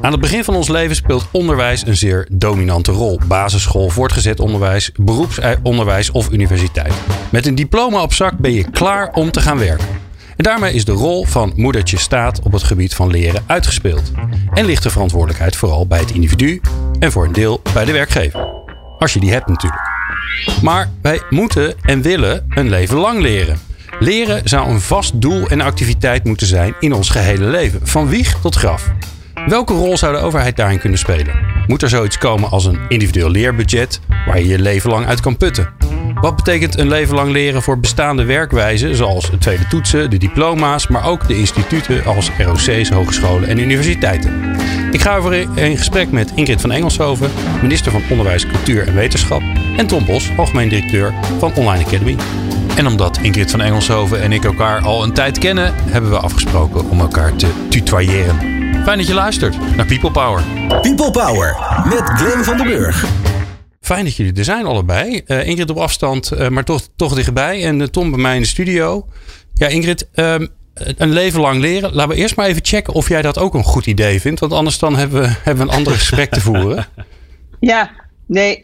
Aan het begin van ons leven speelt onderwijs een zeer dominante rol. Basisschool, voortgezet onderwijs, beroepsonderwijs of universiteit. Met een diploma op zak ben je klaar om te gaan werken. En daarmee is de rol van moedertje staat op het gebied van leren uitgespeeld. En ligt de verantwoordelijkheid vooral bij het individu en voor een deel bij de werkgever. Als je die hebt natuurlijk. Maar wij moeten en willen een leven lang leren. Leren zou een vast doel en activiteit moeten zijn in ons gehele leven, van wieg tot graf. Welke rol zou de overheid daarin kunnen spelen? Moet er zoiets komen als een individueel leerbudget waar je je leven lang uit kan putten? Wat betekent een leven lang leren voor bestaande werkwijzen, zoals het tweede toetsen, de diploma's, maar ook de instituten als ROC's, hogescholen en universiteiten? Ik ga over in gesprek met Ingrid van Engelshoven, minister van Onderwijs, Cultuur en Wetenschap, en Tom Bos, algemeen directeur van Online Academy. En omdat Ingrid van Engelshoven en ik elkaar al een tijd kennen, hebben we afgesproken om elkaar te tutoyeren. Fijn dat je luistert naar People Power. People Power met Glenn van den Burg. Fijn dat jullie er zijn allebei. Uh, Ingrid op afstand, uh, maar toch, toch dichtbij. En uh, Tom bij mij in de studio. Ja, Ingrid, ehm, een leven lang leren. Laten we eerst maar even checken of jij dat ook een goed idee vindt. Want anders dan hebben we, hebben we een ander gesprek te voeren. Ja, nee,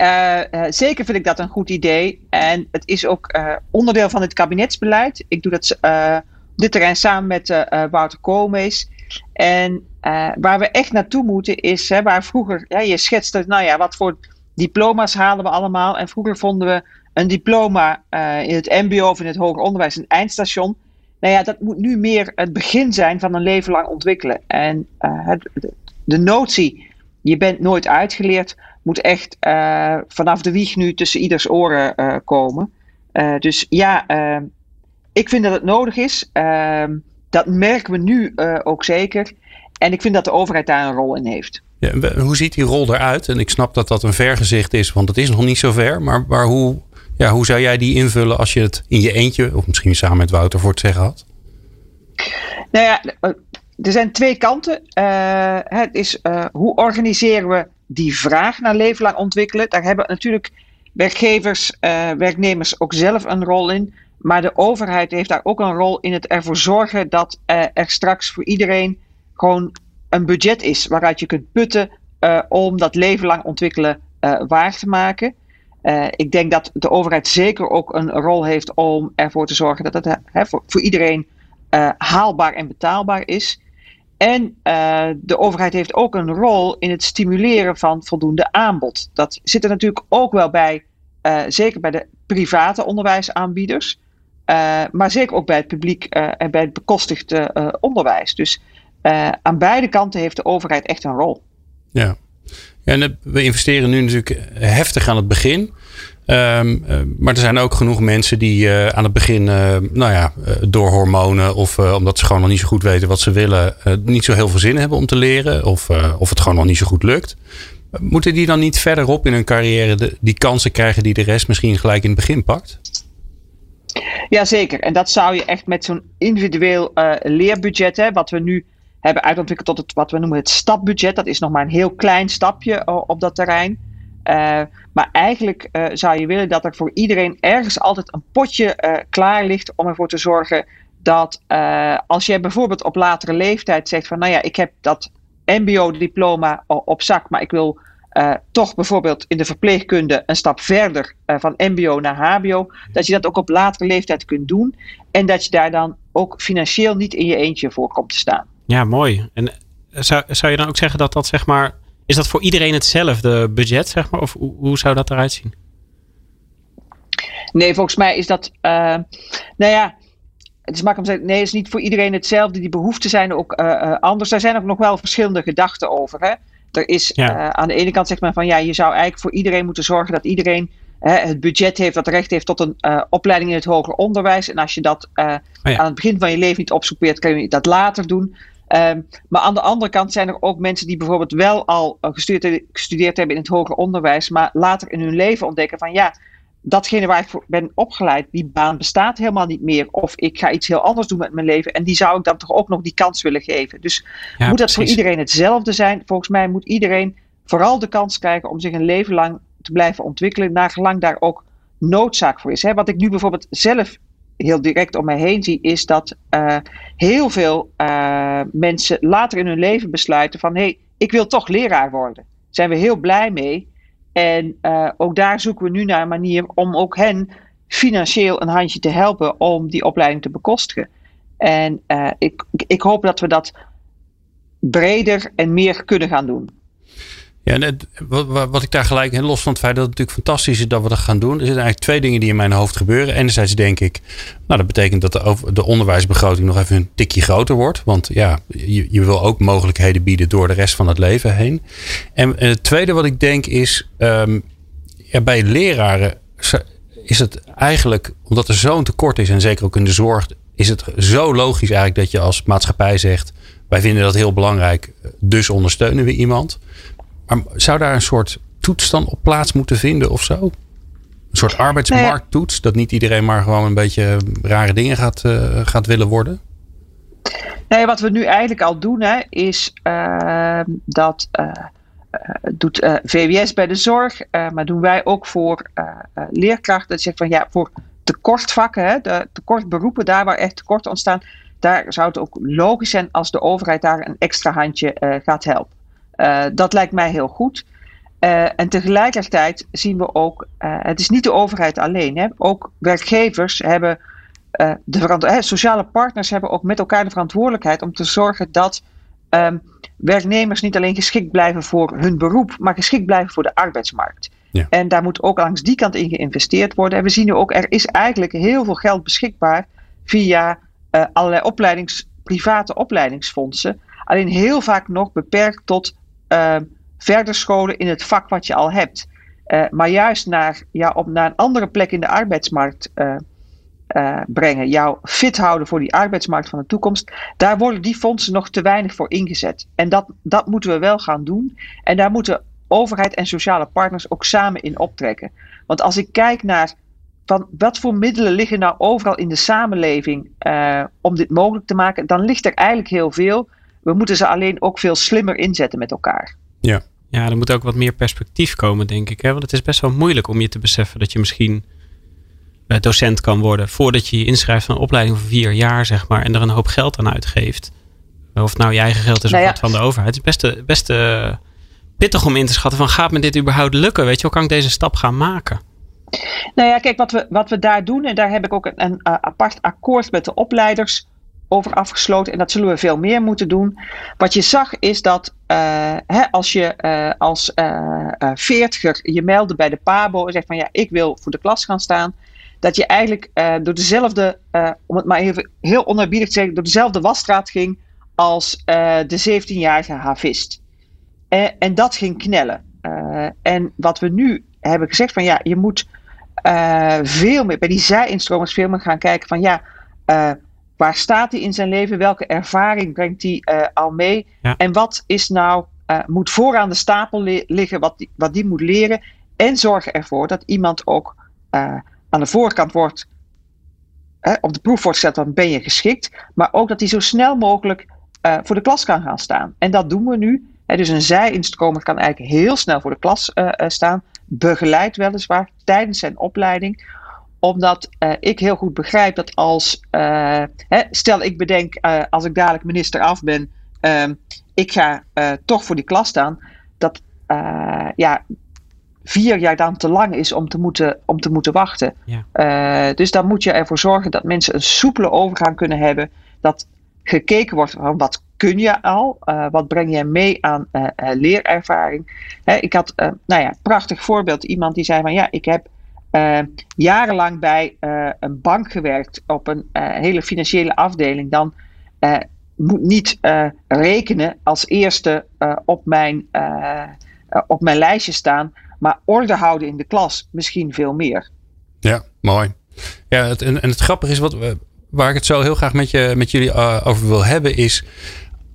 zeker vind ik dat een goed idee. En het is ook onderdeel van het kabinetsbeleid. Ik doe dat dit terrein samen met Wouter Koolmees. En waar we echt naartoe moeten is, hè, waar vroeger, je schetste, nou ja, wat voor diploma's halen we allemaal. En vroeger vonden we een diploma uh, in het MBO of in het hoger onderwijs een eindstation. Nou ja, dat moet nu meer het begin zijn van een leven lang ontwikkelen. En uh, het, de notie, je bent nooit uitgeleerd, moet echt vanaf de wieg nu tussen ieders oren komen. dus ja, ik vind dat het nodig is. Ehm, dat merken we nu ook zeker. En ik vind dat de overheid daar een rol in heeft. Ja, hoe ziet die rol eruit? En ik snap dat dat een vergezicht is, want het is nog niet zo ver. Maar, maar hoe, ja, hoe zou jij die invullen als je het in je eentje, of misschien samen met Wouter, voor het zeggen had? Nou ja, er zijn twee kanten. Uh, het is uh, hoe organiseren we die vraag naar leven lang ontwikkelen? Daar hebben natuurlijk werkgevers, uh, werknemers ook zelf een rol in. Maar de overheid heeft daar ook een rol in het ervoor zorgen dat er straks voor iedereen gewoon een budget is waaruit je kunt putten uh, om dat leven lang ontwikkelen uh, waar te maken. Uh, ik denk dat de overheid zeker ook een rol heeft om ervoor te zorgen dat het voor, voor, iedereen haalbaar en betaalbaar is. En de overheid heeft ook een rol in het stimuleren van voldoende aanbod. Dat zit er natuurlijk ook wel bij, zeker bij de private onderwijsaanbieders. maar zeker ook bij het publiek en bij het bekostigde onderwijs. Dus uh, aan beide kanten heeft de overheid echt een rol. Ja, en we investeren nu natuurlijk heftig aan het begin. Um, uh, maar er zijn ook genoeg mensen die uh, aan het begin, nou ja, door hormonen of omdat ze gewoon nog niet zo goed weten wat ze willen, niet zo heel veel zin hebben om te leren of, of het gewoon nog niet zo goed lukt. Moeten die dan niet verderop in hun carrière de, die kansen krijgen die de rest misschien gelijk in het begin pakt? Jazeker, en dat zou je echt met zo'n individueel leerbudget, hè, wat we nu hebben uitontwikkeld tot het, wat we noemen het stapbudget. Dat is nog maar een heel klein stapje op dat terrein. Uh, maar eigenlijk uh, zou je willen dat er voor iedereen ergens altijd een potje uh, klaar ligt om ervoor te zorgen dat als jij bijvoorbeeld op latere leeftijd zegt van nou ja, ik heb dat MBO-diploma op zak, maar ik wil toch bijvoorbeeld in de verpleegkunde een stap verder van MBO naar HBO, dat je dat ook op latere leeftijd kunt doen en dat je daar dan ook financieel niet in je eentje voor komt te staan. Ja, mooi. En zou, zou je dan ook zeggen dat dat zeg maar. Is dat voor iedereen hetzelfde budget, zeg maar? Of hoe, hoe zou dat eruit zien? Nee, volgens mij is dat. Uh, nou ja. Het is makkelijk om te zeggen, nee, het is niet voor iedereen hetzelfde. Die behoeften zijn ook uh, anders. Daar zijn ook nog wel verschillende gedachten over. Hè? Er is ja. aan de ene kant zegt men van ja, je zou eigenlijk voor iedereen moeten zorgen dat iedereen het budget heeft, dat recht heeft tot een uh, opleiding in het hoger onderwijs. En als je dat uh, oh ja. aan het begin van je leven niet opzoekt, kun je dat later doen. Um, maar aan de andere kant zijn er ook mensen die bijvoorbeeld wel al gestudeerd, gestudeerd hebben in het hoger onderwijs, maar later in hun leven ontdekken van ja, datgene waar ik voor ben opgeleid, die baan bestaat helemaal niet meer. Of ik ga iets heel anders doen met mijn leven. En die zou ik dan toch ook nog die kans willen geven. Dus moet dat voor iedereen hetzelfde zijn? Volgens mij moet iedereen vooral de kans krijgen om zich een leven lang te blijven ontwikkelen, naar gelang daar ook noodzaak voor is. Hè? Wat ik nu bijvoorbeeld zelf heel direct om mij heen zie, is dat uh, heel veel uh, mensen later in hun leven besluiten van hé, hey, ik wil toch leraar worden. Daar zijn we heel blij mee. En uh, ook daar zoeken we nu naar een manier om ook hen financieel een handje te helpen om die opleiding te bekostigen. En ik, ik hoop dat we dat breder en meer kunnen gaan doen. Ja, wat, ik daar gelijk, los van het feit dat het natuurlijk fantastisch is dat we dat gaan doen. Er zitten eigenlijk twee dingen die in mijn hoofd gebeuren. Enerzijds denk ik, nou dat betekent dat de, de onderwijsbegroting nog even een tikje groter wordt. Want ja, je, wil ook mogelijkheden bieden door de rest van het leven heen. En, het tweede wat ik denk is, um, ja, bij leraren is het eigenlijk, omdat er zo'n tekort is en zeker ook in de zorg, is het zo logisch eigenlijk dat je als maatschappij zegt, wij vinden dat heel belangrijk, dus ondersteunen we iemand. Maar zou daar een soort toets dan op plaats moeten vinden of zo? Een soort arbeidsmarkttoets, dat niet iedereen maar gewoon een beetje rare dingen gaat, uh, gaat willen worden? Nee, wat we nu eigenlijk al doen, hè, is uh, dat uh, doet VWS bij de zorg, maar doen wij ook voor leerkrachten. Dat zegt van ja, voor tekortvakken, hè, de tekortberoepen, daar waar echt tekorten ontstaan, daar zou het ook logisch zijn als de overheid daar een extra handje gaat helpen. Uh, dat lijkt mij heel goed. Uh, en tegelijkertijd zien we ook, uh, het is niet de overheid alleen. Hè? Ook werkgevers hebben, de sociale partners hebben ook met elkaar de verantwoordelijkheid om te zorgen dat um, werknemers niet alleen geschikt blijven voor hun beroep, maar geschikt blijven voor de arbeidsmarkt. Ja. En daar moet ook langs die kant in geïnvesteerd worden. En we zien nu ook, er is eigenlijk heel veel geld beschikbaar via allerlei opleidings, private opleidingsfondsen. Alleen heel vaak nog beperkt tot uh, verder scholen in het vak wat je al hebt. Uh, maar juist naar, ja, op naar een andere plek in de arbeidsmarkt uh, brengen. Jou fit houden voor die arbeidsmarkt van de toekomst. Daar worden die fondsen nog te weinig voor ingezet. En dat, dat moeten we wel gaan doen. En daar moeten overheid en sociale partners ook samen in optrekken. Want als ik kijk naar van wat voor middelen liggen nou overal in de samenleving om dit mogelijk te maken, dan ligt er eigenlijk heel veel. We moeten ze alleen ook veel slimmer inzetten met elkaar. Ja, ja er moet ook wat meer perspectief komen, denk ik. Hè? Want het is best wel moeilijk om je te beseffen dat je misschien eh, docent kan worden. Voordat je je inschrijft van een opleiding van vier jaar, zeg maar. En er een hoop geld aan uitgeeft. Of het nou je eigen geld is nou of wat van de overheid. Het is best, best uh, pittig om in te schatten van gaat me dit überhaupt lukken? Weet je, hoe kan ik deze stap gaan maken? Nou ja, kijk, wat we, wat we daar doen, en daar heb ik ook een, een apart akkoord met de opleiders over afgesloten. En dat zullen we veel meer moeten doen. Wat je zag is dat uh, hè, als je uh, als uh, veertiger je meldde bij de PABO en zegt van ja, ik wil voor de klas gaan staan. Dat je eigenlijk door dezelfde, om het maar even heel onerbiedig te zeggen, door dezelfde wasstraat ging als de 17-jarige havist. en dat ging knellen. en wat we nu hebben gezegd van ja, je moet veel meer bij die zijinstromers veel meer gaan kijken van ja, Waar staat hij in zijn leven? Welke ervaring brengt hij uh, al mee? En wat is nou, uh, moet vooraan de stapel liggen, wat die, wat die moet leren? En zorg ervoor dat iemand ook uh, aan de voorkant wordt, op de proef wordt gezet, dan ben je geschikt. Maar ook dat hij zo snel mogelijk voor de klas kan gaan staan. En dat doen we nu. Dus een zij-instromer kan eigenlijk heel snel voor de klas staan. Begeleid weliswaar tijdens zijn opleiding omdat uh, ik heel goed begrijp dat als, uh, hè, stel ik bedenk uh, als ik dadelijk minister af ben, ehm, ik ga toch voor die klas staan, dat ja, vier jaar dan te lang is om te moeten, om te moeten wachten. Ja. dus dan moet je ervoor zorgen dat mensen een soepele overgang kunnen hebben, dat gekeken wordt van wat kun je al, wat breng je mee aan leerervaring. Hè, ik had, nou ja, prachtig voorbeeld, iemand die zei van ja, ik heb uh, jarenlang bij uh, een bank gewerkt op een uh, hele financiële afdeling, dan moet niet rekenen als eerste op, mijn, op mijn lijstje staan, maar orde houden in de klas misschien veel meer. Ja, mooi. Ja, en, en het grappige is, wat, waar ik het zo heel graag met, je, met jullie over wil hebben, is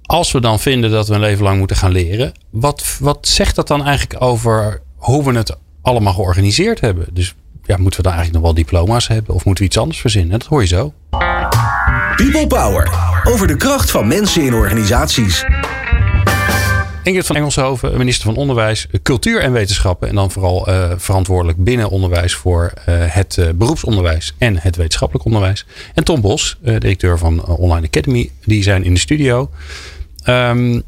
als we dan vinden dat we een leven lang moeten gaan leren, wat, wat zegt dat dan eigenlijk over hoe we het allemaal georganiseerd hebben? Dus ja, moeten we dan eigenlijk nog wel diploma's hebben? Of moeten we iets anders verzinnen? Dat hoor je zo. People Power. Over de kracht van mensen in organisaties. Ingrid van Engelshoven, minister van Onderwijs, Cultuur en Wetenschappen. En dan vooral uh, verantwoordelijk binnen onderwijs voor uh, het uh, beroepsonderwijs en het wetenschappelijk onderwijs. En Tom Bos, directeur van Online Academy, die zijn in de studio. Um,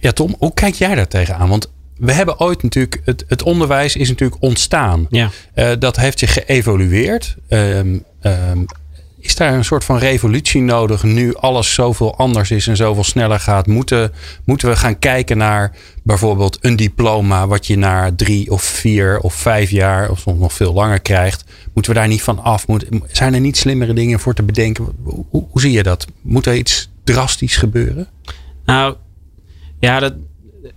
ja, Tom, hoe kijk jij daar tegenaan? Want we hebben ooit natuurlijk, het, het onderwijs is natuurlijk ontstaan. Ja. dat heeft zich geëvolueerd. Um, um, is daar een soort van revolutie nodig nu alles zoveel anders is en zoveel sneller gaat? Moeten, moeten we gaan kijken naar bijvoorbeeld een diploma wat je na drie of vier of vijf jaar of soms nog veel langer krijgt? Moeten we daar niet van af? Moet, zijn er niet slimmere dingen voor te bedenken? Hoe, hoe zie je dat? Moet er iets drastisch gebeuren? Nou, ja, dat,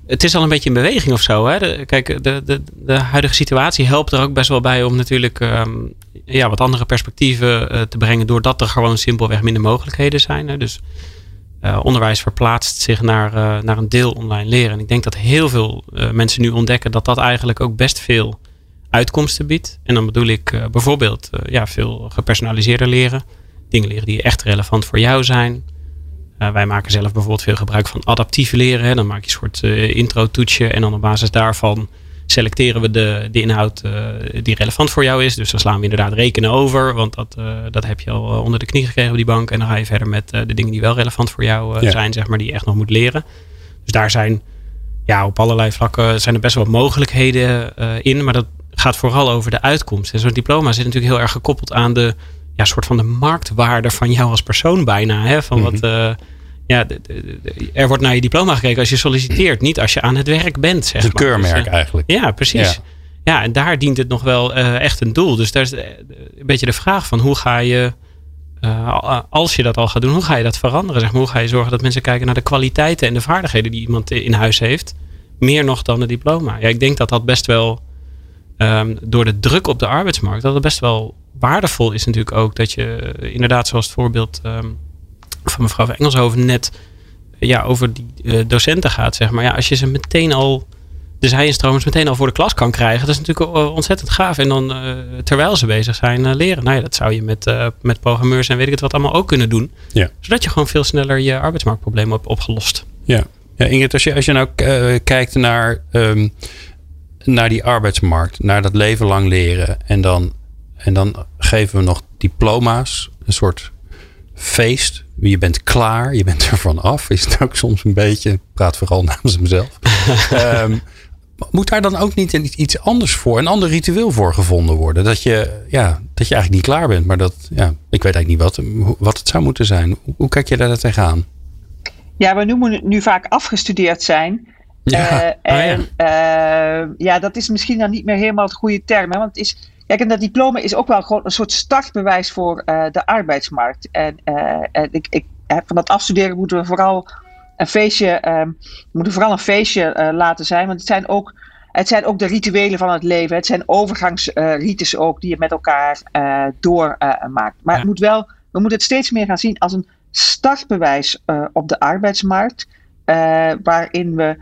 het is al een beetje in beweging of zo. Hè? kijk, de, de, de huidige situatie helpt er ook best wel bij om natuurlijk um, ja, wat andere perspectieven uh, te brengen. Doordat er gewoon simpelweg minder mogelijkheden zijn. Hè? Dus uh, onderwijs verplaatst zich naar, uh, naar een deel online leren. En ik denk dat heel veel mensen nu ontdekken dat dat eigenlijk ook best veel uitkomsten biedt. En dan bedoel ik bijvoorbeeld ja, veel gepersonaliseerder leren. Dingen leren die echt relevant voor jou zijn. Uh, wij maken zelf bijvoorbeeld veel gebruik van adaptief leren. Hè. Dan maak je een soort uh, intro-toetsje en dan op basis daarvan selecteren we de, de inhoud uh, die relevant voor jou is. Dus dan slaan we inderdaad rekenen over, want dat, dat heb je al onder de knie gekregen op die bank. En dan ga je verder met de dingen die wel relevant voor jou ja. zijn, zeg maar, die je echt nog moet leren. Dus daar zijn ja, op allerlei vlakken zijn er best wel mogelijkheden in, maar dat gaat vooral over de uitkomst. En zo'n diploma zit natuurlijk heel erg gekoppeld aan de ja, soort van de marktwaarde van jou als persoon bijna. Hè? Van wat, uh, ja, de, de, de, er wordt naar je diploma gekeken als je solliciteert, niet als je aan het werk bent. Zeg een maar. keurmerk dus, uh, eigenlijk. Ja, precies. Ja. ja. en daar dient het nog wel uh, echt een doel. Dus daar is een beetje de vraag van hoe ga je, als je dat al gaat doen, hoe ga je dat veranderen? Zeg maar, hoe ga je zorgen dat mensen kijken naar de kwaliteiten en de vaardigheden die iemand in huis heeft? Meer nog dan het diploma. Ja, ik denk dat dat best wel um, door de druk op de arbeidsmarkt, dat het best wel waardevol is natuurlijk ook dat je eh, inderdaad zoals het voorbeeld um, van mevrouw Engelshoven net ja, over die uh, docenten gaat, zeg maar. Ja, als je ze meteen al de zijinstromers meteen al voor de klas kan krijgen. Dat is natuurlijk ontzettend gaaf. En dan uh, terwijl ze bezig zijn uh, leren. Nou ja, dat zou je met, met programmeurs en weet ik het wat allemaal ook kunnen doen. Ja. Zodat je gewoon veel sneller je arbeidsmarktprobleem hebt opgelost. Ja, ja Ingrid, als je, als je nou kijkt naar, um, naar die arbeidsmarkt, naar dat leven lang leren. En dan en dan geven we nog diploma's, een soort feest. Je bent klaar, je bent er van af. Is het ook soms een beetje, praat vooral namens mezelf. um, moet daar dan ook niet iets anders voor, een ander ritueel voor gevonden worden? Dat je, ja, dat je eigenlijk niet klaar bent, maar dat, ja, ik weet eigenlijk niet wat, wat het zou moeten zijn. Hoe, kijk je daar tegenaan? Ja, we noemen het nu vaak afgestudeerd zijn. Ja. En oh ja. Uh, ja. dat is misschien dan niet meer helemaal het goede term. Hè? Want het is, Kijk, en dat diploma is ook wel gewoon een soort startbewijs voor uh, de arbeidsmarkt. En, uh, en ik, ik, van dat afstuderen moeten we vooral een feestje, uh, moeten vooral een feestje uh, laten zijn. Want het zijn ook, het zijn ook de rituelen van het leven. Het zijn overgangsrites ook die je met elkaar doormaakt. maar ja. het moet wel, we moeten het steeds meer gaan zien als een startbewijs op de arbeidsmarkt. waarin we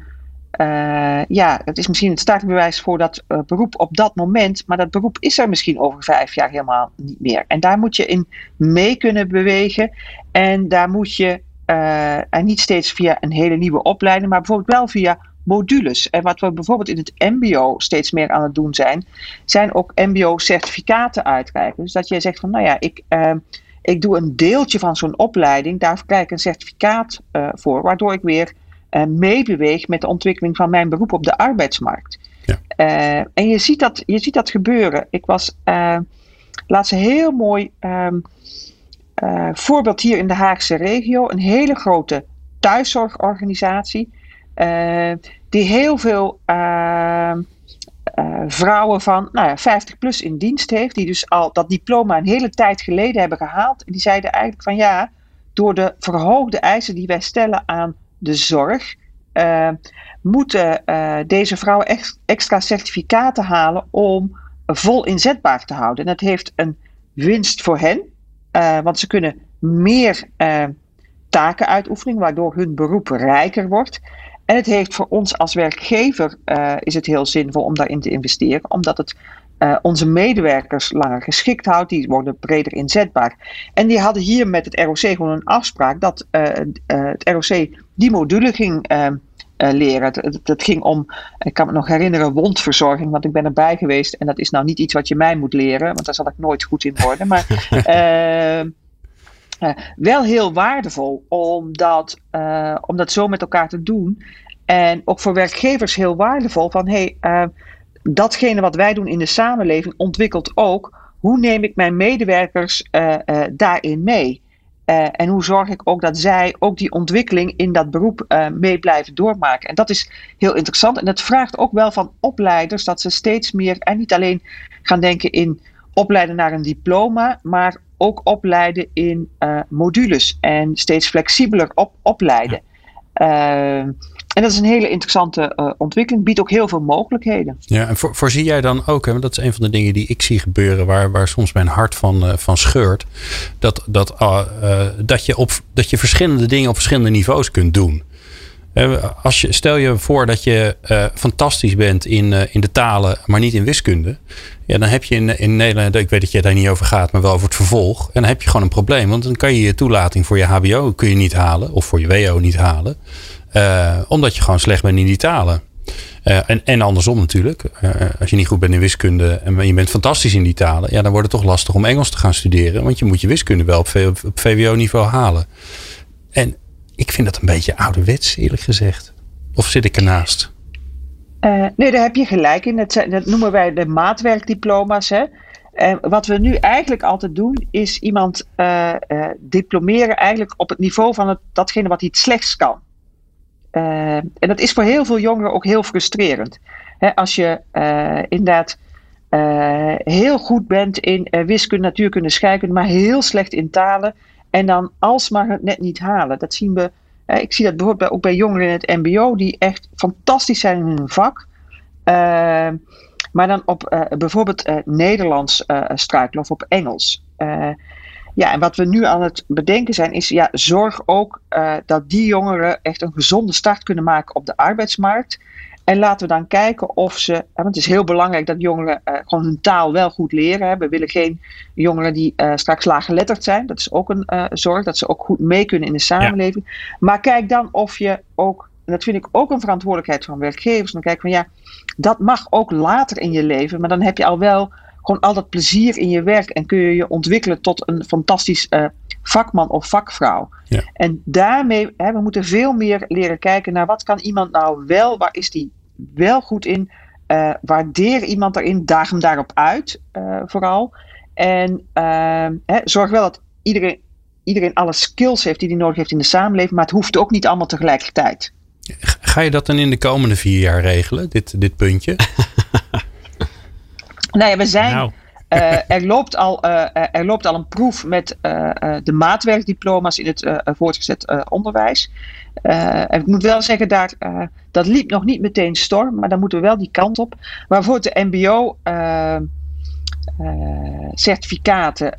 uh, ja, het is misschien het startbewijs voor dat uh, beroep op dat moment, maar dat beroep is er misschien over vijf jaar helemaal niet meer. En daar moet je in mee kunnen bewegen en daar moet je, uh, en niet steeds via een hele nieuwe opleiding, maar bijvoorbeeld wel via modules. En wat we bijvoorbeeld in het MBO steeds meer aan het doen zijn, zijn ook MBO-certificaten uitreiken. Dus dat je zegt van, nou ja, ik ik doe een deeltje van zo'n opleiding, daar krijg ik een certificaat voor, waardoor ik weer meebeweeg met de ontwikkeling van mijn beroep op de arbeidsmarkt. Ja. Uh, en je ziet, dat, je ziet dat gebeuren. Ik was uh, laatst een heel mooi um, voorbeeld hier in de Haagse regio. Een hele grote thuiszorgorganisatie. die heel veel ehm, vrouwen van nou ja, 50 plus in dienst heeft. Die dus al dat diploma een hele tijd geleden hebben gehaald. En die zeiden eigenlijk van ja, door de verhoogde eisen die wij stellen aan de zorg, uh, moeten uh, deze vrouwen ex extra certificaten halen om vol inzetbaar te houden. En dat heeft een winst voor hen, uh, want ze kunnen meer taken uitoefenen, waardoor hun beroep rijker wordt. En het heeft voor ons als werkgever is het heel zinvol om daarin te investeren, omdat het onze medewerkers langer geschikt houdt. Die worden breder inzetbaar. En die hadden hier met het ROC gewoon een afspraak dat het ROC die module ging leren. Het, ging om, ik kan me nog herinneren, wondverzorging, want ik ben erbij geweest. En dat is nou niet iets wat je mij moet leren, want daar zal ik nooit goed in worden. Maar wel heel waardevol om dat, om dat zo met elkaar te doen. En ook voor werkgevers heel waardevol van hey, uh, datgene wat wij doen in de samenleving ontwikkelt ook hoe neem ik mijn medewerkers daarin mee. En hoe zorg ik ook dat zij ook die ontwikkeling in dat beroep mee blijven doormaken. En dat is heel interessant. En het vraagt ook wel van opleiders dat ze steeds meer en niet alleen gaan denken in opleiden naar een diploma, maar ook opleiden in modules en steeds flexibeler op, opleiden. En dat is een hele interessante uh, ontwikkeling, biedt ook heel veel mogelijkheden. Ja, en voor, voorzie jij dan ook, hè, want dat is een van de dingen die ik zie gebeuren, waar, waar soms mijn hart van, uh, van scheurt, dat, dat, uh, dat, je op, dat je verschillende dingen op verschillende niveaus kunt doen. Als je, stel je voor dat je fantastisch bent in, in de talen, maar niet in wiskunde. Ja, dan heb je in, in Nederland, ik weet dat je daar niet over gaat, maar wel over het vervolg. En dan heb je gewoon een probleem. Want dan kan je je toelating voor je HBO kun je niet halen, of voor je WO niet halen. Uh, omdat je gewoon slecht bent in die talen. Uh, en, en andersom natuurlijk. Uh, als je niet goed bent in wiskunde en je bent fantastisch in die talen, ja, dan wordt het toch lastig om Engels te gaan studeren. Want je moet je wiskunde wel op VWO-niveau halen. En ik vind dat een beetje ouderwets, eerlijk gezegd. Of zit ik ernaast? Uh, nee, daar heb je gelijk in. Dat, dat noemen wij de maatwerkdiploma's. Hè? Uh, wat we nu eigenlijk altijd doen, is iemand uh, diplomeren eigenlijk op het niveau van het, datgene wat hij het slechts kan. En dat is voor heel veel jongeren ook heel frustrerend. als je inderdaad heel goed bent in wiskunde, natuurkunde, scheikunde, maar heel slecht in talen. En dan alsmaar het net niet halen. Dat zien we. ik zie dat bijvoorbeeld ook bij jongeren in het MBO, die echt fantastisch zijn in hun vak. maar dan op bijvoorbeeld Nederlands struikelen of op Engels. Ja, en wat we nu aan het bedenken zijn, is ja, zorg ook dat die jongeren echt een gezonde start kunnen maken op de arbeidsmarkt. En laten we dan kijken of ze. Want het is heel belangrijk dat jongeren uh, gewoon hun taal wel goed leren. Hè. We willen geen jongeren die uh, straks laaggeletterd zijn. Dat is ook een zorg, dat ze ook goed mee kunnen in de samenleving. Ja. Maar kijk dan of je ook. En dat vind ik ook een verantwoordelijkheid van werkgevers. Dan kijk van ja, dat mag ook later in je leven. Maar dan heb je al wel gewoon al dat plezier in je werk en kun je je ontwikkelen tot een fantastisch vakman of vakvrouw. Ja. En daarmee, hè, we moeten veel meer leren kijken naar wat kan iemand nou wel, waar is die wel goed in, uh, waardeer iemand erin, daag hem daarop uit uh, vooral. En hè, zorg wel dat iedereen, iedereen alle skills heeft die hij nodig heeft in de samenleving, maar het hoeft ook niet allemaal tegelijkertijd. Ga je dat dan in de komende vier jaar regelen, dit, dit puntje? Nou ja, we zijn. Nou. Uh, er, loopt al, uh, er loopt al een proef met de maatwerkdiploma's in het voortgezet onderwijs. en ik moet wel zeggen, daar, dat liep nog niet meteen storm, maar dan moeten we wel die kant op. Waarvoor de MBO. certificaten,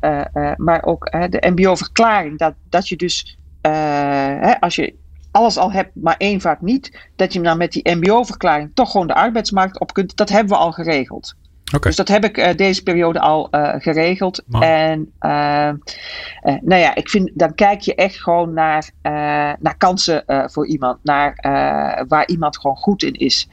maar ook de MBO-verklaring, dat, dat je dus als je alles al hebt, maar één vaak niet, dat je dan met die MBO-verklaring toch gewoon de arbeidsmarkt op kunt, dat hebben we al geregeld. Okay. Dus dat heb ik uh, deze periode al uh, geregeld. Man. En uh, nou ja, ik vind, dan kijk je echt gewoon naar, naar kansen voor iemand. Naar waar iemand gewoon goed in is.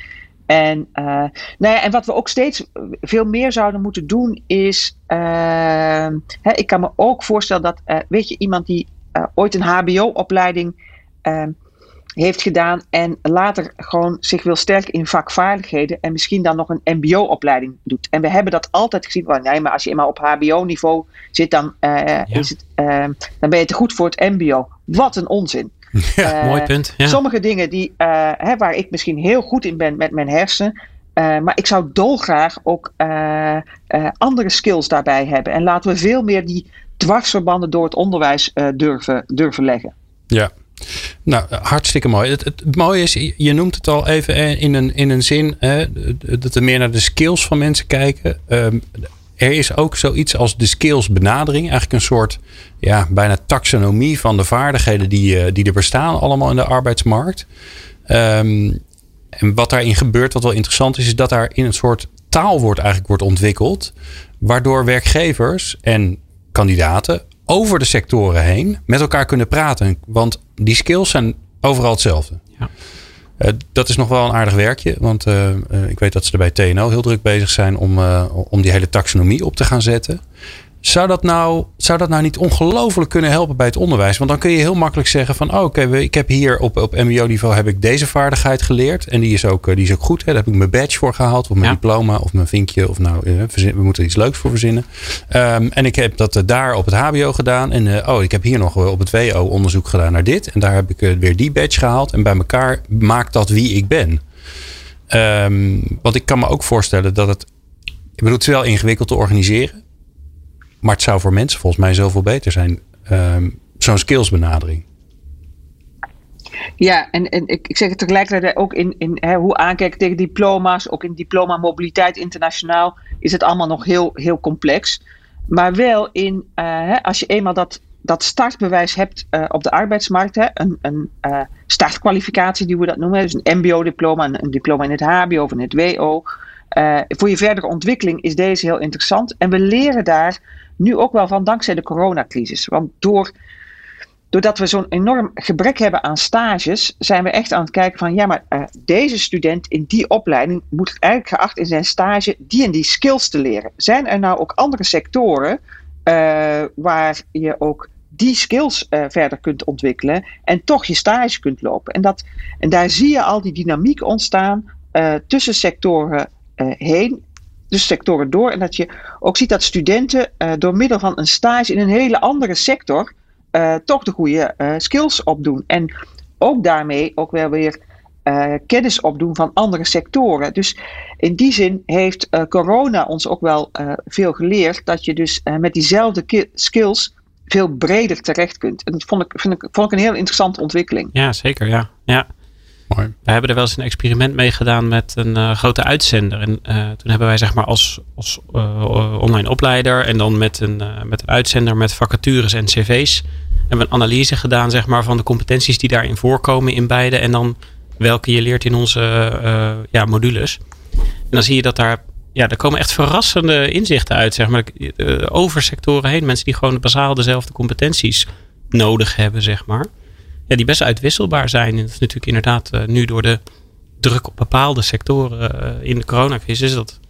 En, nou ja, en wat we ook steeds veel meer zouden moeten doen is. Hè, ik kan me ook voorstellen dat, weet je, iemand die ooit een HBO-opleiding heeft gedaan en later gewoon zich wil sterken in vakvaardigheden en misschien dan nog een MBO-opleiding doet. En we hebben dat altijd gezien van nee, maar als je eenmaal op HBO-niveau zit, dan, uh, ja. is het, uh, dan ben je te goed voor het MBO. Wat een onzin. Ja, uh, mooi punt. Ja. Sommige dingen die, hè, waar ik misschien heel goed in ben met mijn hersenen. maar ik zou dolgraag ook andere skills daarbij hebben. En laten we veel meer die dwarsverbanden door het onderwijs durven, durven leggen. Ja, nou, hartstikke mooi. Het, het, mooie is, je noemt het al even in een, in een zin, hè, dat we meer naar de skills van mensen kijken. Um, er is ook zoiets als de skills benadering. Eigenlijk een soort ja, bijna taxonomie van de vaardigheden die, eh, die er bestaan allemaal in de arbeidsmarkt. Um, en wat daarin gebeurt, wat wel interessant is, is dat daar in een soort taal wordt eigenlijk wordt ontwikkeld. Waardoor werkgevers en kandidaten over de sectoren heen met elkaar kunnen praten. Want die skills zijn overal hetzelfde. Ja. Uh, dat is nog wel een aardig werkje. Want uh, uh, ik weet dat ze er bij TNO heel druk bezig zijn om, om die hele taxonomie op te gaan zetten. Zou dat nou, zou dat nou niet ongelooflijk kunnen helpen bij het onderwijs? Want dan kun je heel makkelijk zeggen van... Oh, oké, ik heb hier op, op mbo-niveau heb ik deze vaardigheid geleerd. En die is ook, die is ook goed. Hè? Daar heb ik mijn badge voor gehaald. Of mijn diploma of mijn vinkje. Of nou, we moeten er iets leuks voor verzinnen. Um, en ik heb dat daar op het hbo gedaan. En uh, oh, ik heb hier nog op het WO onderzoek gedaan naar dit. En daar heb ik weer die badge gehaald. En bij elkaar maakt dat wie ik ben. Um, want ik kan me ook voorstellen dat het... Ik bedoel, het is wel ingewikkeld te organiseren. Maar het zou voor mensen volgens mij zoveel beter zijn. Um, Zo'n skillsbenadering. Ja, en, en ik, ik zeg het tegelijkertijd ook in, in hè, hoe aankijken tegen diploma's, ook in diploma mobiliteit internationaal, is het allemaal nog heel, heel complex. Maar wel in, uh, hè, als je eenmaal dat, dat startbewijs hebt uh, op de arbeidsmarkt, hè, een, een uh, startkwalificatie die we dat noemen, dus een MBO-diploma, een, een, diploma in het HBO of in het WO. voor je verdere ontwikkeling is deze heel interessant. En we leren daar nu ook wel van dankzij de coronacrisis. Want door, doordat we zo'n enorm gebrek hebben aan stages, zijn we echt aan het kijken van ja, maar uh, deze student in die opleiding moet eigenlijk geacht in zijn stage die en die skills te leren. Zijn er nou ook andere sectoren uh, waar je ook die skills uh, verder kunt ontwikkelen en toch je stage kunt lopen? En, dat, en daar zie je al die dynamiek ontstaan tussen sectoren heen dus sectoren door. En dat je ook ziet dat studenten uh, door middel van een stage in een hele andere sector uh, toch de goede uh, skills opdoen. En ook daarmee ook wel weer kennis opdoen van andere sectoren. Dus in die zin heeft corona ons ook wel veel geleerd dat je dus met diezelfde skills veel breder terecht kunt. En dat vond ik, vind ik, vond ik een heel interessante ontwikkeling. Ja, zeker. Ja. ja. We hebben er wel eens een experiment mee gedaan met een uh, grote uitzender. En uh, toen hebben wij zeg maar als, als uh, online opleider en dan met een, met een uitzender met vacatures en cv's. Hebben we een analyse gedaan zeg maar, van de competenties die daarin voorkomen in beide. En dan welke je leert in onze ja, modules. En dan zie je dat daar, ja, er komen echt verrassende inzichten uit. Zeg maar, over sectoren heen. Mensen die gewoon basaal dezelfde competenties nodig hebben, zeg maar die best uitwisselbaar zijn. En dat is natuurlijk inderdaad uh, nu door de druk op bepaalde sectoren uh, in de coronacrisis is dat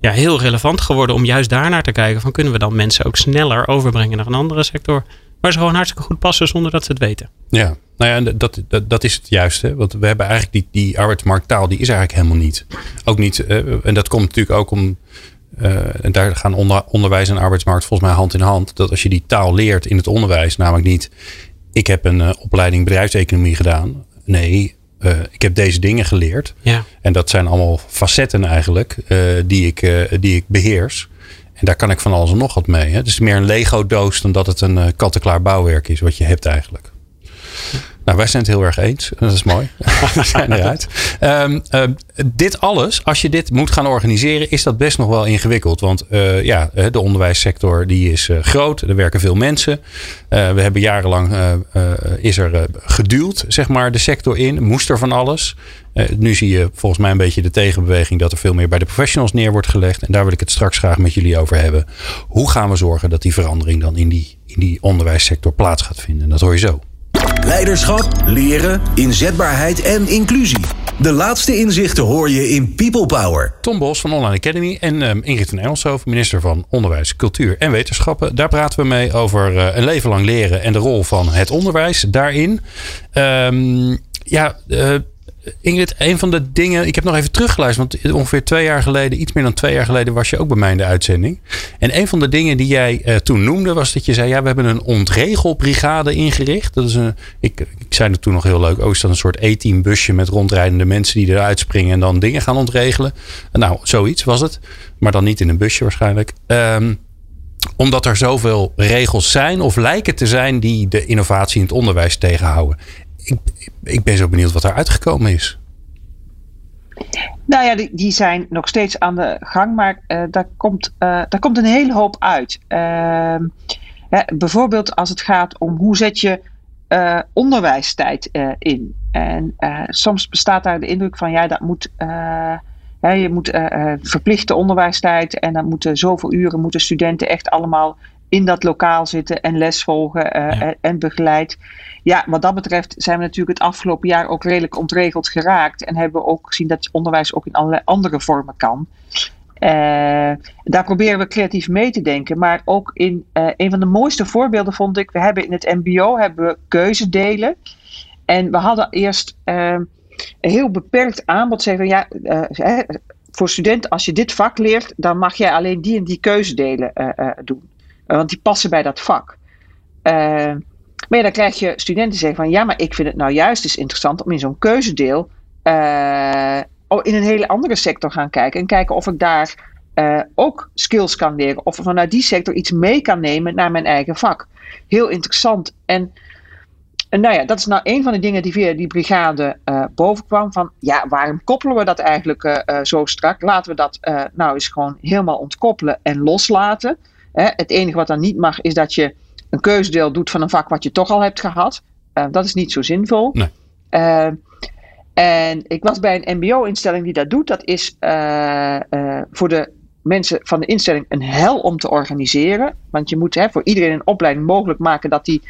ja, heel relevant geworden om juist daarnaar te kijken. Van kunnen we dan mensen ook sneller overbrengen naar een andere sector. Waar ze gewoon hartstikke goed passen zonder dat ze het weten. Ja, nou ja, dat, dat, dat is het juiste. Want we hebben eigenlijk die, die arbeidsmarkttaal, die is eigenlijk helemaal niet. Ook niet, uh, en dat komt natuurlijk ook om. En daar gaan onder, onderwijs en arbeidsmarkt volgens mij hand in hand. Dat als je die taal leert in het onderwijs, namelijk niet ik heb een uh, opleiding bedrijfseconomie gedaan. Nee, uh, ik heb deze dingen geleerd. Ja. En dat zijn allemaal facetten eigenlijk uh, die, ik, die ik beheers. En daar kan ik van alles en nog wat mee. Hè. Het is meer een Lego-doos dan dat het een kant-en-klaar bouwwerk is wat je hebt eigenlijk. Nou, wij zijn het heel erg eens. Dat is mooi. We zijn eruit. Um, uh, dit alles, als je dit moet gaan organiseren, is dat best nog wel ingewikkeld. Want uh, ja, de onderwijssector die is uh, groot. Er werken veel mensen. we hebben jarenlang is er geduwd, zeg maar, de sector in. Moest er van alles. nu zie je volgens mij een beetje de tegenbeweging dat er veel meer bij de professionals neer wordt gelegd. En daar wil ik het straks graag met jullie over hebben. Hoe gaan we zorgen dat die verandering dan in die, in die onderwijssector plaats gaat vinden? Dat hoor je zo. Leiderschap, leren, inzetbaarheid en inclusie. De laatste inzichten hoor je in People Power. Tom Bos van Online Academy en um, Ingrid van Engelshoven, minister van Onderwijs, Cultuur en Wetenschappen. Daar praten we mee over uh, een leven lang leren en de rol van het onderwijs daarin. Um, ja, uh, Ingrid, een van de dingen. Ik heb nog even teruggeluisterd. Want ongeveer twee jaar geleden, iets meer dan twee jaar geleden, was je ook bij mij in de uitzending. En een van de dingen die jij uh, toen noemde, was dat je zei: Ja, we hebben een ontregelbrigade ingericht. Dat is een. Ik, ik zei het toen nog heel leuk. Oh, is dat een soort E-team busje met rondrijdende mensen die eruit springen en dan dingen gaan ontregelen? Nou, zoiets was het. Maar dan niet in een busje waarschijnlijk. Um, omdat er zoveel regels zijn of lijken te zijn die de innovatie in het onderwijs tegenhouden ik, ik ben zo benieuwd wat er uitgekomen is. Nou ja, die, die zijn nog steeds aan de gang, maar uh, daar, komt, uh, daar komt een hele hoop uit. Uh, hè, bijvoorbeeld als het gaat om hoe zet je uh, onderwijstijd in. En soms bestaat daar de indruk van ja, dat moet je moet verplichte onderwijstijd en dan moeten zoveel uren moeten studenten echt allemaal in dat lokaal zitten en les volgen en begeleid. Ja, wat dat betreft zijn we natuurlijk het afgelopen jaar ook redelijk ontregeld geraakt. En hebben we ook gezien dat onderwijs ook in allerlei andere vormen kan. Uh, daar proberen we creatief mee te denken. Maar ook in uh, een van de mooiste voorbeelden vond ik, we hebben in het MBO hebben we keuzedelen. En we hadden eerst een heel beperkt aanbod. Zeggen ja, voor studenten, als je dit vak leert, dan mag jij alleen die en die keuzedelen doen. Want die passen bij dat vak. maar ja, dan krijg je studenten zeggen van ja, maar ik vind het nou juist eens interessant om in zo'n keuzedeel in een hele andere sector gaan kijken. En kijken of ik daar uh, ook skills kan leren. Of vanuit die sector iets mee kan nemen naar mijn eigen vak. Heel interessant. En, nou ja, dat is nou een van de dingen die via die brigade bovenkwam. Van ja, waarom koppelen we dat eigenlijk zo strak? Laten we dat nou eens gewoon helemaal ontkoppelen en loslaten. Hè, het enige wat dan niet mag is dat je een keuzedeel doet van een vak wat je toch al hebt gehad. dat is niet zo zinvol. Nee. En ik was bij een MBO-instelling die dat doet. Dat is uh, voor de mensen van de instelling een hel om te organiseren. Want je moet hè, voor iedereen een opleiding mogelijk maken dat die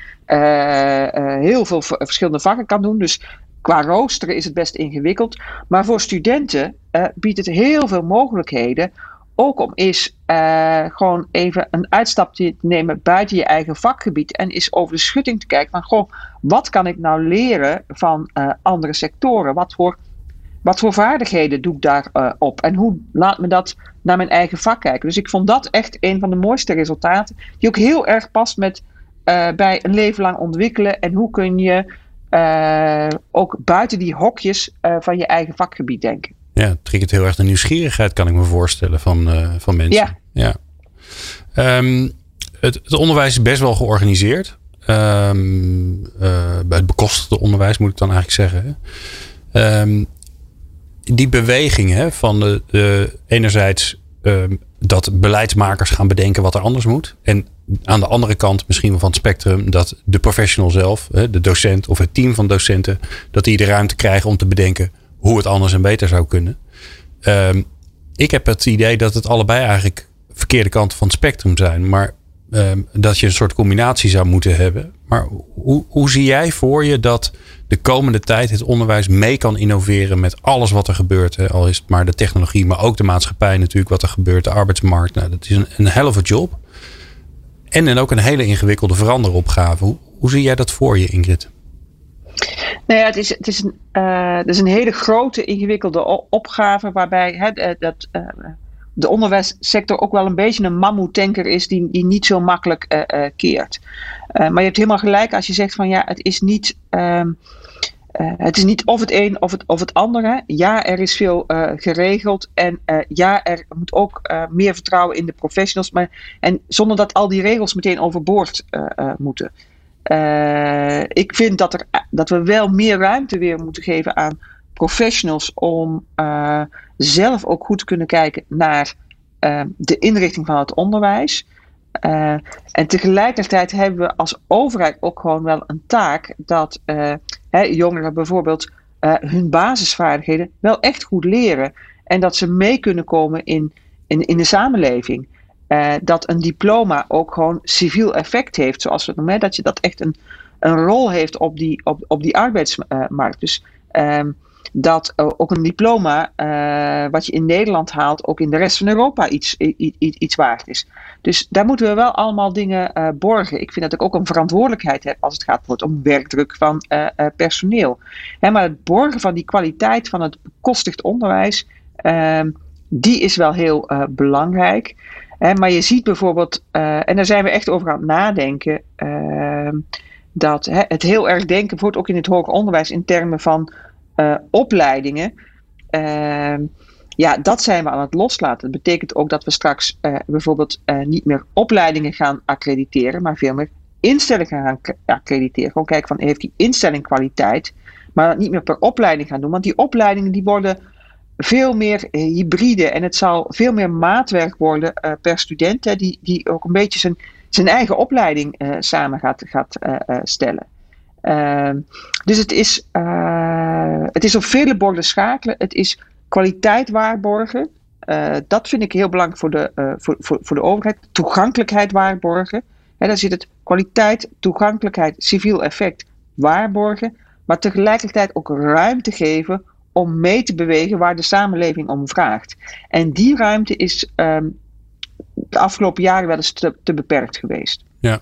heel veel verschillende vakken kan doen. Dus qua roosteren is het best ingewikkeld. Maar voor studenten biedt het heel veel mogelijkheden ook om eens uh, gewoon even een uitstapje te nemen buiten je eigen vakgebied en eens over de schutting te kijken van goh, wat kan ik nou leren van uh, andere sectoren? Wat voor, wat voor vaardigheden doe ik daarop? Uh, op? en hoe laat me dat naar mijn eigen vak kijken? Dus ik vond dat echt een van de mooiste resultaten, die ook heel erg past met bij een leven lang ontwikkelen en hoe kun je ook buiten die hokjes van je eigen vakgebied denken. Ja, het triggert heel erg de nieuwsgierigheid, kan ik me voorstellen, van, uh, van mensen. Ja. ja. Um, het, het, onderwijs is best wel georganiseerd. Um, uh, bij het bekostigde onderwijs moet ik dan eigenlijk zeggen. Um, die beweging hè, van de, de enerzijds dat beleidsmakers gaan bedenken wat er anders moet. En aan de andere kant misschien wel van het spectrum dat de professional zelf, de docent of het team van docenten, dat die de ruimte krijgen om te bedenken hoe het anders en beter zou kunnen. Um, ik heb het idee dat het allebei eigenlijk verkeerde kanten van het spectrum zijn. Maar um, dat je een soort combinatie zou moeten hebben. Maar hoe, hoe zie jij voor je dat de komende tijd het onderwijs mee kan innoveren met alles wat er gebeurt? Hè? Al is het maar de technologie, maar ook de maatschappij natuurlijk, wat er gebeurt, de arbeidsmarkt. Nou, dat is een, een hell of a job. En dan ook een hele ingewikkelde veranderopgave. Hoe, hoe zie jij dat voor je, Ingrid? Nou ja, het is, het is, een, uh, het is een hele grote, ingewikkelde opgave waarbij hè, eh, dat, uh, de onderwijssector ook wel een beetje een mammoetanker is die, die niet zo makkelijk uh, keert. maar je hebt helemaal gelijk als je zegt van ja, het is niet. Um, het is niet of het een of het, of het andere. Ja, er is veel geregeld. En ja, er moet ook meer vertrouwen in de professionals. Maar, en zonder dat al die regels meteen overboord moeten. Uh, ik vind dat, er, dat we wel meer ruimte weer moeten geven aan professionals om uh, zelf ook goed te kunnen kijken naar uh, de inrichting van het onderwijs. en tegelijkertijd hebben we als overheid ook gewoon wel een taak dat hè, jongeren bijvoorbeeld hun basisvaardigheden wel echt goed leren. En dat ze mee kunnen komen in, in de samenleving. Uh, dat een diploma ook gewoon civiel effect heeft, zoals we het noemen. Dat je dat echt een, een rol heeft op die, op, op die arbeidsmarkt. Dus um, dat ook een diploma uh, wat je in Nederland haalt, ook in de rest van Europa iets, iets, iets waard is. Dus daar moeten we wel allemaal dingen borgen. Ik vind dat ik ook een verantwoordelijkheid heb als het gaat om werkdruk van personeel. Hè, maar het borgen van die kwaliteit van het bekostigd onderwijs, ehm, die is wel heel belangrijk maar je ziet bijvoorbeeld, uh, en daar zijn we echt over aan het nadenken, uh, dat het heel erg denken, bijvoorbeeld ook in het hoger onderwijs, in termen van uh, opleidingen. Ehm, ja, dat zijn we aan het loslaten. Dat betekent ook dat we straks eh, bijvoorbeeld niet meer opleidingen gaan accrediteren, maar veel meer instellingen gaan accrediteren. Gewoon kijken van heeft die instelling kwaliteit, maar dat niet meer per opleiding gaan doen. Want die opleidingen die worden veel meer eh, hybride en het zal veel meer maatwerk worden uh, per student, hè, die, die ook een beetje zijn, zijn eigen opleiding uh, samen gaat, gaat stellen. Ehm, dus het is, het is op vele borden schakelen. Het is kwaliteit waarborgen. dat vind ik heel belangrijk voor de, voor, voor, voor de overheid. Toegankelijkheid waarborgen. Daar zit het kwaliteit, toegankelijkheid, civiel effect waarborgen. Maar tegelijkertijd ook ruimte geven om mee te bewegen waar de samenleving om vraagt. En die ruimte is ehm, de afgelopen jaren wel eens te, te, beperkt geweest. Ja.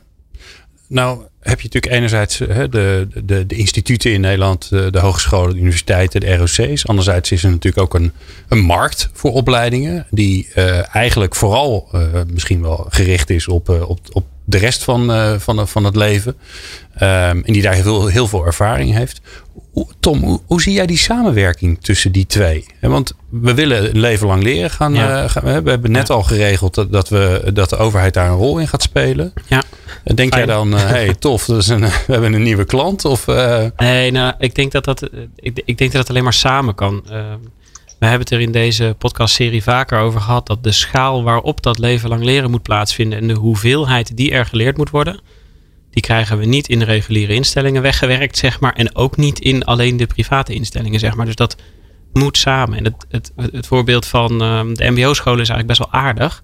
Nou heb je natuurlijk enerzijds hè, de, de, de, instituten in Nederland, de, de, hogescholen, de universiteiten, de ROC's. Anderzijds is er natuurlijk ook een, een markt voor opleidingen die uh, eigenlijk vooral uh, misschien wel gericht is op, uh, op, op de rest van, van, van het leven. Um, en die daar heel, heel veel ervaring heeft. Tom, hoe, zie jij die samenwerking tussen die twee? Want we willen een leven lang leren gaan. Ja. Uh, gaan we hebben net ja. al geregeld dat, dat, we, dat de overheid daar een rol in gaat spelen. Ja. Denk Fijn. jij dan, uh, hey, tof, dat is een, we hebben een nieuwe klant? Of, Nee, nou, ik denk dat dat, ik, ik denk dat het alleen maar samen kan. We hebben het er in deze podcastserie vaker over gehad dat de schaal waarop dat leven lang leren moet plaatsvinden en de hoeveelheid die er geleerd moet worden, die krijgen we niet in de reguliere instellingen weggewerkt, zeg maar, en ook niet in alleen de private instellingen, zeg maar. Dus dat moet samen. En het, het, het voorbeeld van um, de MBO-scholen is eigenlijk best wel aardig.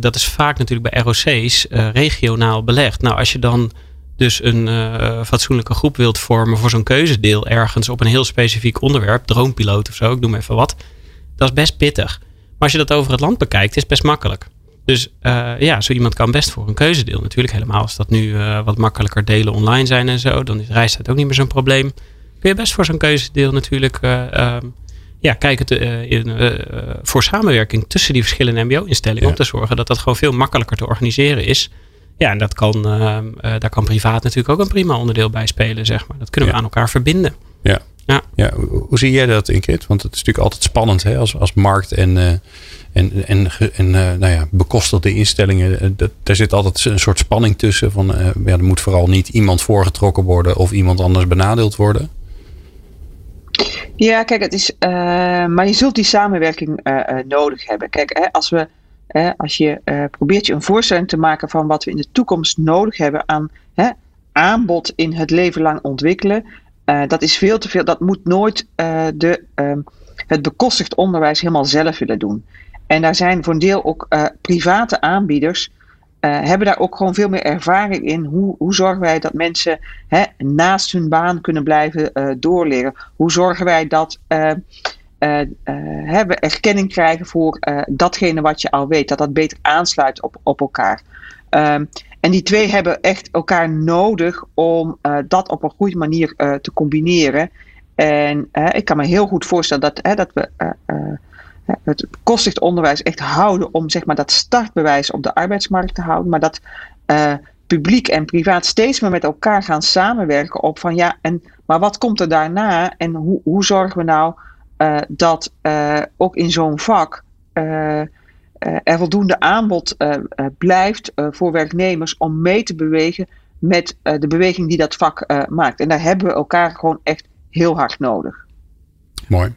Dat is vaak natuurlijk bij ROC's uh, regionaal belegd. Nou, als je dan dus een uh, fatsoenlijke groep wilt vormen voor zo'n keuzedeel ergens op een heel specifiek onderwerp, droompiloot of zo, ik noem even wat, dat is best pittig. Maar als je dat over het land bekijkt, is het best makkelijk. Dus uh, ja, zo iemand kan best voor een keuzedeel natuurlijk. Helemaal als dat nu uh, wat makkelijker delen online zijn en zo, dan is reistijd ook niet meer zo'n probleem. Kun je best voor zo'n keuzedeel natuurlijk uh, ja, kijken te, in, voor samenwerking tussen die verschillende MBO-instellingen. Ja. Om te zorgen dat dat gewoon veel makkelijker te organiseren is. Ja, en dat kan, uh, daar kan privaat natuurlijk ook een prima onderdeel bij spelen, zeg maar. Dat kunnen we ja. aan elkaar verbinden. Ja. Ja. ja. Hoe, hoe zie jij dat, Ingrid? Want het is natuurlijk altijd spannend hè? Als, als markt en, uh, en, en, en nou ja, bekostelde instellingen. Dat, daar zit altijd een soort spanning tussen. Van, ja, er moet vooral niet iemand voorgetrokken worden of iemand anders benadeeld worden. Ja, kijk, het is, maar je zult die samenwerking nodig hebben. Kijk, hè, als we als je uh, probeert je een voorstelling te maken van wat we in de toekomst nodig hebben aan hè, aanbod in het leven lang ontwikkelen, uh, dat is veel te veel. Dat moet nooit uh, de, het bekostigd onderwijs helemaal zelf willen doen. En daar zijn voor een deel ook private aanbieders. hebben daar ook gewoon veel meer ervaring in. Hoe, hoe zorgen wij dat mensen hè, naast hun baan kunnen blijven doorleren? Hoe zorgen wij dat we erkenning krijgen voor datgene wat je al weet, dat dat beter aansluit op, op elkaar. Um, en die twee hebben echt elkaar nodig om dat op een goede manier te combineren. En ik kan me heel goed voorstellen dat, dat we het kostig onderwijs echt houden om zeg maar, dat startbewijs op de arbeidsmarkt te houden, maar dat publiek en privaat steeds meer met elkaar gaan samenwerken op van ja, en, maar wat komt er daarna en hoe, hoe zorgen we nou dat ook in zo'n vak er voldoende aanbod blijft voor werknemers om mee te bewegen met de beweging die dat vak maakt. En daar hebben we elkaar gewoon echt heel hard nodig. Mooi.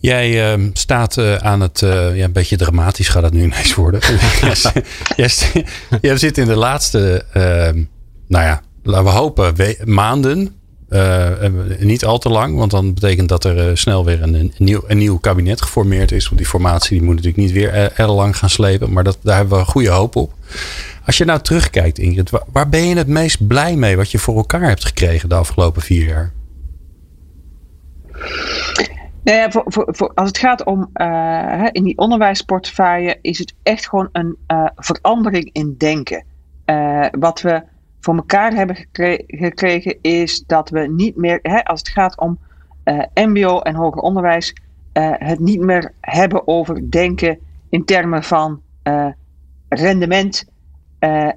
Jij uh, staat uh, aan het, uh, ja, een beetje dramatisch gaat het nu ineens worden. jij, zit in de laatste, ehm, nou ja, laten we hopen, maanden uh, niet al te lang, want dan betekent dat er uh, snel weer een, een, nieuw, een nieuw kabinet geformeerd is. Want die formatie die moet natuurlijk niet weer er, er lang gaan slepen. Maar dat, daar hebben we goede hoop op. Als je nou terugkijkt, Ingrid, waar, ben je het meest blij mee wat je voor elkaar hebt gekregen de afgelopen vier jaar? Nou ja, als het gaat om uh, in die onderwijsportefeuille, is het echt gewoon een verandering in denken. wat we voor elkaar hebben gekregen, is dat we niet meer, hè, als het gaat om uh, MBO en hoger onderwijs, uh, het niet meer hebben over denken in termen van uh, rendement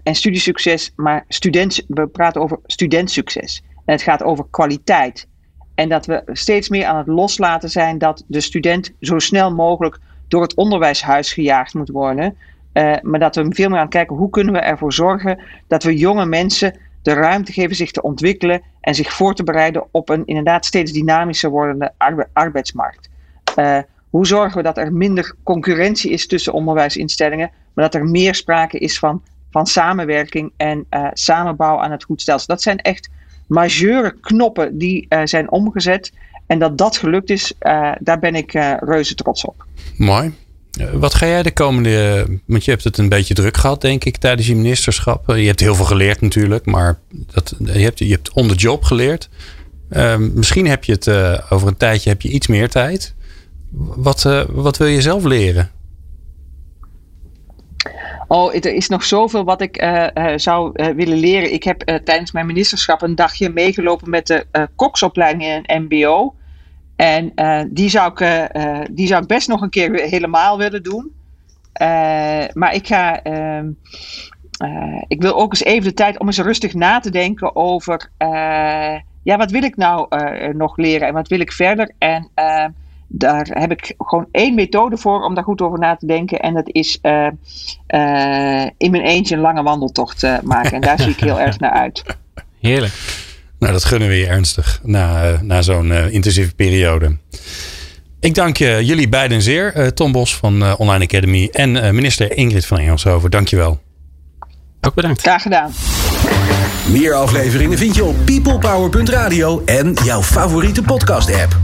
en studiesucces, maar student, we praten over studentsucces. En het gaat over kwaliteit. En dat we steeds meer aan het loslaten zijn dat de student zo snel mogelijk door het onderwijshuis gejaagd moet worden. Uh, maar dat we veel meer aan kijken hoe kunnen we ervoor zorgen dat we jonge mensen de ruimte geven zich te ontwikkelen en zich voor te bereiden op een inderdaad steeds dynamischer wordende arbe arbeidsmarkt. Uh, hoe zorgen we dat er minder concurrentie is tussen onderwijsinstellingen, maar dat er meer sprake is van, van samenwerking en uh, samenbouw aan het goed stelsel. Dat zijn echt majeure knoppen die zijn omgezet. En dat dat gelukt is, daar ben ik reuze trots op. Mooi. Wat ga jij de komende. Want je hebt het een beetje druk gehad, denk ik, tijdens je ministerschap. Je hebt heel veel geleerd natuurlijk, maar dat, je, hebt, je hebt on the job geleerd. Misschien heb je het over een tijdje heb je iets meer tijd. Wat, wat wil je zelf leren? Oh, er is nog zoveel wat ik zou willen leren. Ik heb tijdens mijn ministerschap een dagje meegelopen met de koksopleiding in een MBO. En die, zou ik, die zou ik best nog een keer helemaal willen doen. maar ik ga. Ehm, ik wil ook eens even de tijd om eens rustig na te denken over. ja, wat wil ik nou nog leren en wat wil ik verder? En daar heb ik gewoon één methode voor om daar goed over na te denken. En dat is in mijn eentje een lange wandeltocht maken. En daar zie ik heel erg naar uit. Heerlijk. Nou, dat gunnen we je ernstig na, na zo'n intensieve periode. Ik dank jullie beiden zeer. Tom Bos van Online Academy en minister Ingrid van Engelshoven. Dank je wel. Ook bedankt. Graag gedaan. Meer afleveringen vind je op peoplepower.radio en jouw favoriete podcast app.